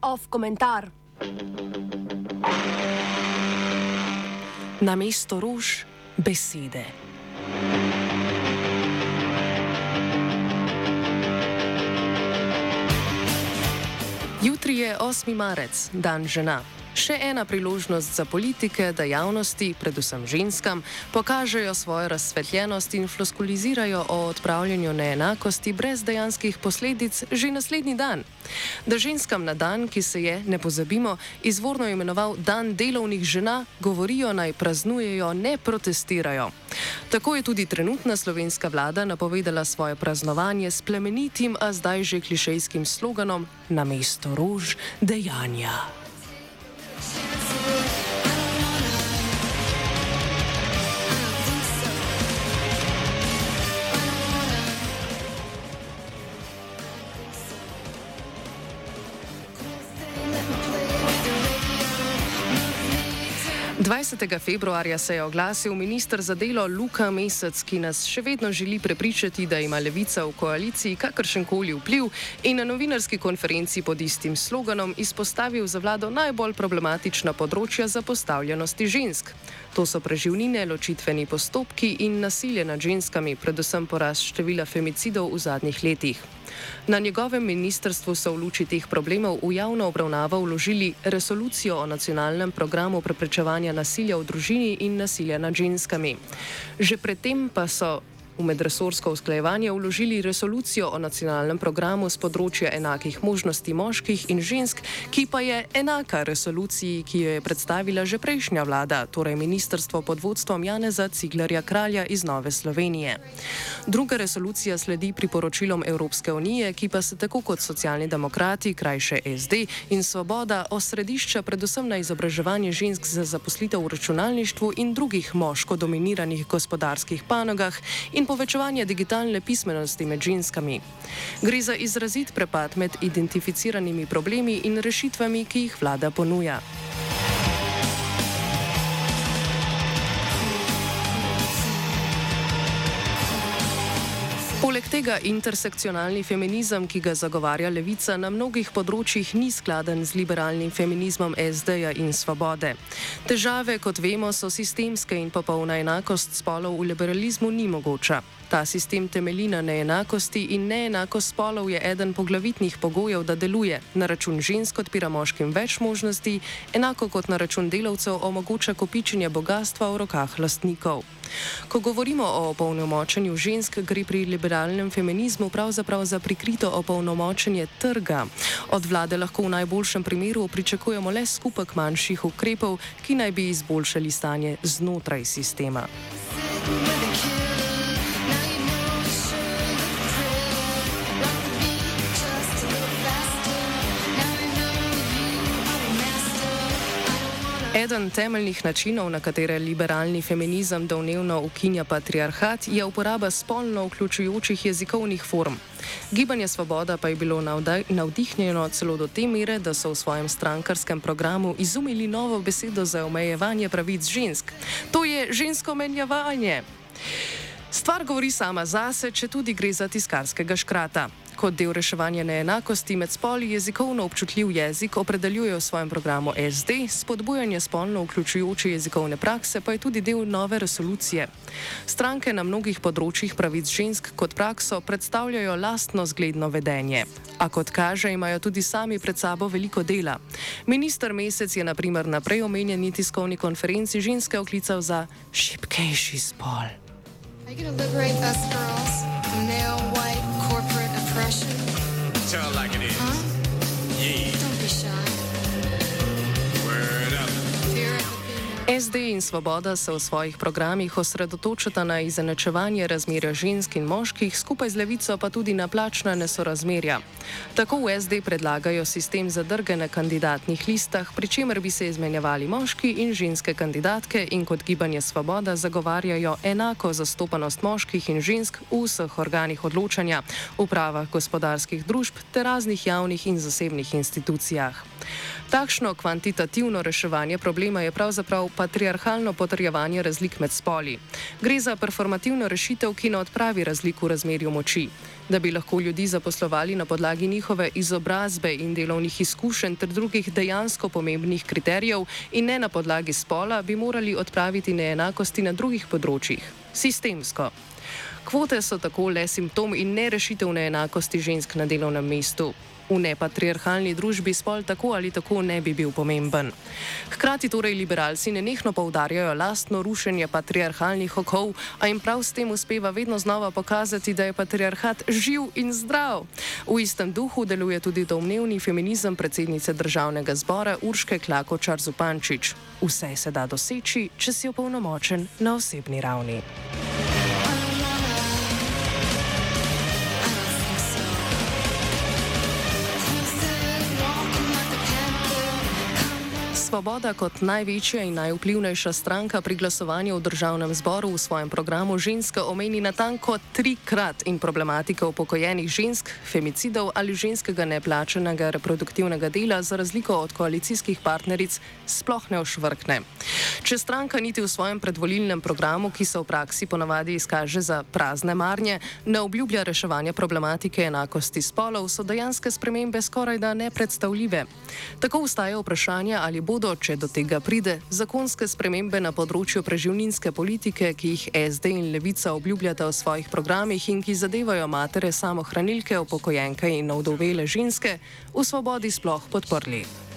Off komentar. Na mesto ruž besede. Jutri je 8. marec, dan žena. Še ena priložnost za politike, da javnosti, predvsem ženskam, pokažejo svojo razsvetljenost in floskulizirajo o odpravljanju neenakosti brez dejanskih posledic že naslednji dan. Da ženskam na dan, ki se je, ne pozabimo, izvorno imenoval Dan delovnih žena, govorijo naj praznujejo, ne protestirajo. Tako je tudi trenutna slovenska vlada napovedala svoje praznovanje s plemenitim, a zdaj že klišejskim sloganom: Na mesto rož dejanja. 20. februarja se je oglasil ministr za delo Luka Mesec, ki nas še vedno želi prepričati, da ima levica v koaliciji kakršen koli vpliv in na novinarski konferenci pod istim sloganom izpostavil za vlado najbolj problematična področja zapostavljenosti žensk. To so preživnine, ločitveni postopki in nasilje nad ženskami, predvsem porast števila femicidov v zadnjih letih. Na njegovem ministrstvu so v luči teh problemov v javno obravnavo vložili resolucijo o nacionalnem programu preprečevanja nasilja v družini in nasilja nad ženskami. Že predtem pa so v medresorsko usklajevanje vložili resolucijo o nacionalnem programu z področja enakih možnosti moških in žensk, ki pa je enaka resoluciji, ki jo je predstavila že prejšnja vlada, torej ministrstvo pod vodstvom Janeza Ciglarja Kralja iz Nove Slovenije. Druga resolucija sledi priporočilom Evropske unije, ki pa se tako kot socialni demokrati, krajše SD in Svoboda osredišča predvsem na izobraževanje žensk za zaposlitev v računalništvu in drugih moško dominiranih gospodarskih panogah in povečevanje digitalne pismenosti med ženskami. Gre za izrazit prepad med identificiranimi problemi in rešitvami, ki jih vlada ponuja. Poleg tega intersekcionalni feminizem, ki ga zagovarja levica, na mnogih področjih ni skladen z liberalnim feminizmom SD-ja in svobode. Težave, kot vemo, so sistemske in popolna enakost spolov v liberalizmu ni mogoča. Ta sistem temelji na neenakosti in neenakost spolov je eden poglavitnih pogojev, da deluje. Na račun žensk odpira moškim več možnosti, enako kot na račun delavcev omogoča kopičenje bogatstva v rokah lastnikov. Ko govorimo o opolnomočenju žensk, gre pri liberalnem feminizmu pravzaprav za prikrito opolnomočenje trga. Od vlade lahko v najboljšem primeru pričakujemo le skupek manjših ukrepov, ki naj bi izboljšali stanje znotraj sistema. Thank you. Eden temeljnih načinov, na katere liberalni feminizem domnevno ukinja patriarhat, je uporaba spolno vključujočih jezikovnih form. Gibanje Svoboda pa je bilo navdihnjeno celo do te mere, da so v svojem strankarskem programu izumili novo besedo za omejevanje pravic žensk. To je žensko menjavanje. Stvar govori sama zase, če tudi gre za tiskarskega škrata. Kot del reševanja neenakosti med spoli jezikovno občutljiv jezik opredeljuje v svojem programu SD, spodbujanje spolno vključujoče jezikovne prakse pa je tudi del nove resolucije. Stranke na mnogih področjih pravic žensk kot prakso predstavljajo lastno zgledno vedenje. A kot kaže, imajo tudi sami pred sabo veliko dela. Ministr Mesec je naprimer na prej omenjeni tiskovni konferenci ženske oklical za šipkejši spol. Are you gonna liberate us girls from male SD in Svoboda se v svojih programih osredotočata na izenačevanje razmerja žensk in moških, skupaj z levico pa tudi na plačna nesorazmerja. Tako v SD predlagajo sistem zadrge na kandidatnih listah, pri čemer bi se izmenjevali moški in ženske kandidatke in kot gibanje Svoboda zagovarjajo enako zastopanost moških in žensk v vseh organih odločanja, upravah gospodarskih družb ter raznih javnih in zasebnih institucijah. Takšno kvantitativno reševanje problema je pravzaprav patriarhalno potrjevanje razlik med spoli. Gre za performativno rešitev, ki ne odpravi razlik v razmerju moči. Da bi lahko ljudi zaposlovali na podlagi njihove izobrazbe in delovnih izkušenj ter drugih dejansko pomembnih kriterijev in ne na podlagi spola, bi morali odpraviti neenakosti na drugih področjih. Sistemsko. Kvote so tako le simptom in ne rešitev neenakosti žensk na delovnem mestu. V nepatriarhalni družbi spol tako ali tako ne bi bil pomemben. Hkrati torej liberalci nenehno poudarjajo lastno rušenje patriarhalnih okov, a jim prav s tem uspeva vedno znova pokazati, da je patriarhat živ in zdrav. V istem duhu deluje tudi domnevni feminizem predsednice državnega zbora Urške Klakočar Zupančič. Vse se da doseči, če si opolnomočen na osebni ravni. Svoboda kot največja in najvplivnejša stranka pri glasovanju v državnem zboru v svojem programu ženska omeni natanko trikrat in problematiko upokojenih žensk, femicidov ali ženskega neplačenega reproduktivnega dela za razliko od koalicijskih partneric sploh ne ošvrkne. Če stranka niti v svojem predvolilnem programu, ki se v praksi ponavadi izkaže za prazne marnje, ne obljublja reševanja problematike enakosti spolov, so dejanske spremembe skoraj da nepredstavljive. Tako ustaje vprašanje, ali bodo bodo, če do tega pride, zakonske spremembe na področju preživninske politike, ki jih SD in Levica obljubljata v svojih programih in ki zadevajo matere samohranilke, upokojenke in ovdovele ženske, v svobodi sploh podprli.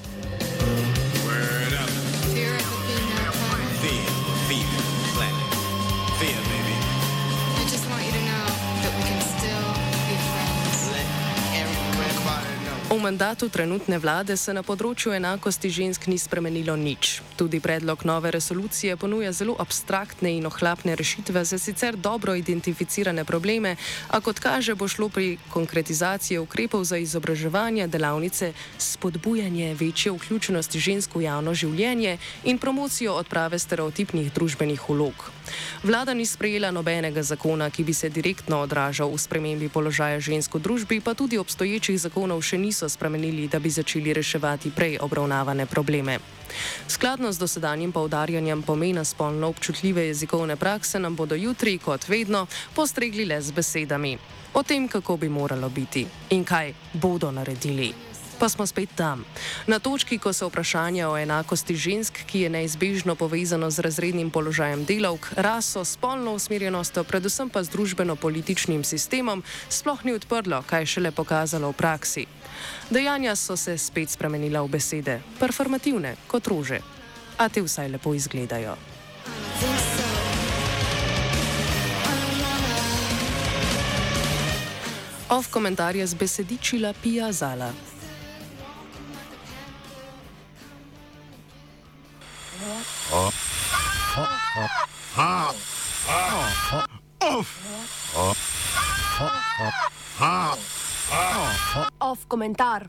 V mandatu trenutne vlade se na področju enakosti žensk ni spremenilo nič. Tudi predlog nove resolucije ponuja zelo abstraktne in ohlapne rešitve za sicer dobro identificirane probleme, a kot kaže, bo šlo pri konkretizaciji ukrepov za izobraževanje delavnice spodbujanje večje vključenosti žensk v javno življenje in promocijo odprave stereotipnih družbenih vlog. Vlada ni sprejela nobenega zakona, ki bi se direktno odražal v spremembi položaja žensk v družbi, pa tudi obstoječih zakonov še niso spremenili, da bi začeli reševati prej obravnavane probleme. Skladno z dosedanjim poudarjanjem pomena spolno občutljive jezikovne prakse nam bodo jutri, kot vedno, postregli le z besedami o tem, kako bi moralo biti in kaj bodo naredili pa smo spet tam. Na točki, ko se vprašanje o enakosti žensk, ki je neizbežno povezano z razrednim položajem delavk, raso, spolno usmerjenostjo, predvsem pa z družbeno-političnim sistemom, sploh ni odprlo, kaj šele pokazalo v praksi. Dejanja so se spet spremenila v besede, performativne kot rože, a te vsaj lepo izgledajo. Ov komentar je z besedičila Pija Zala. Off komentar.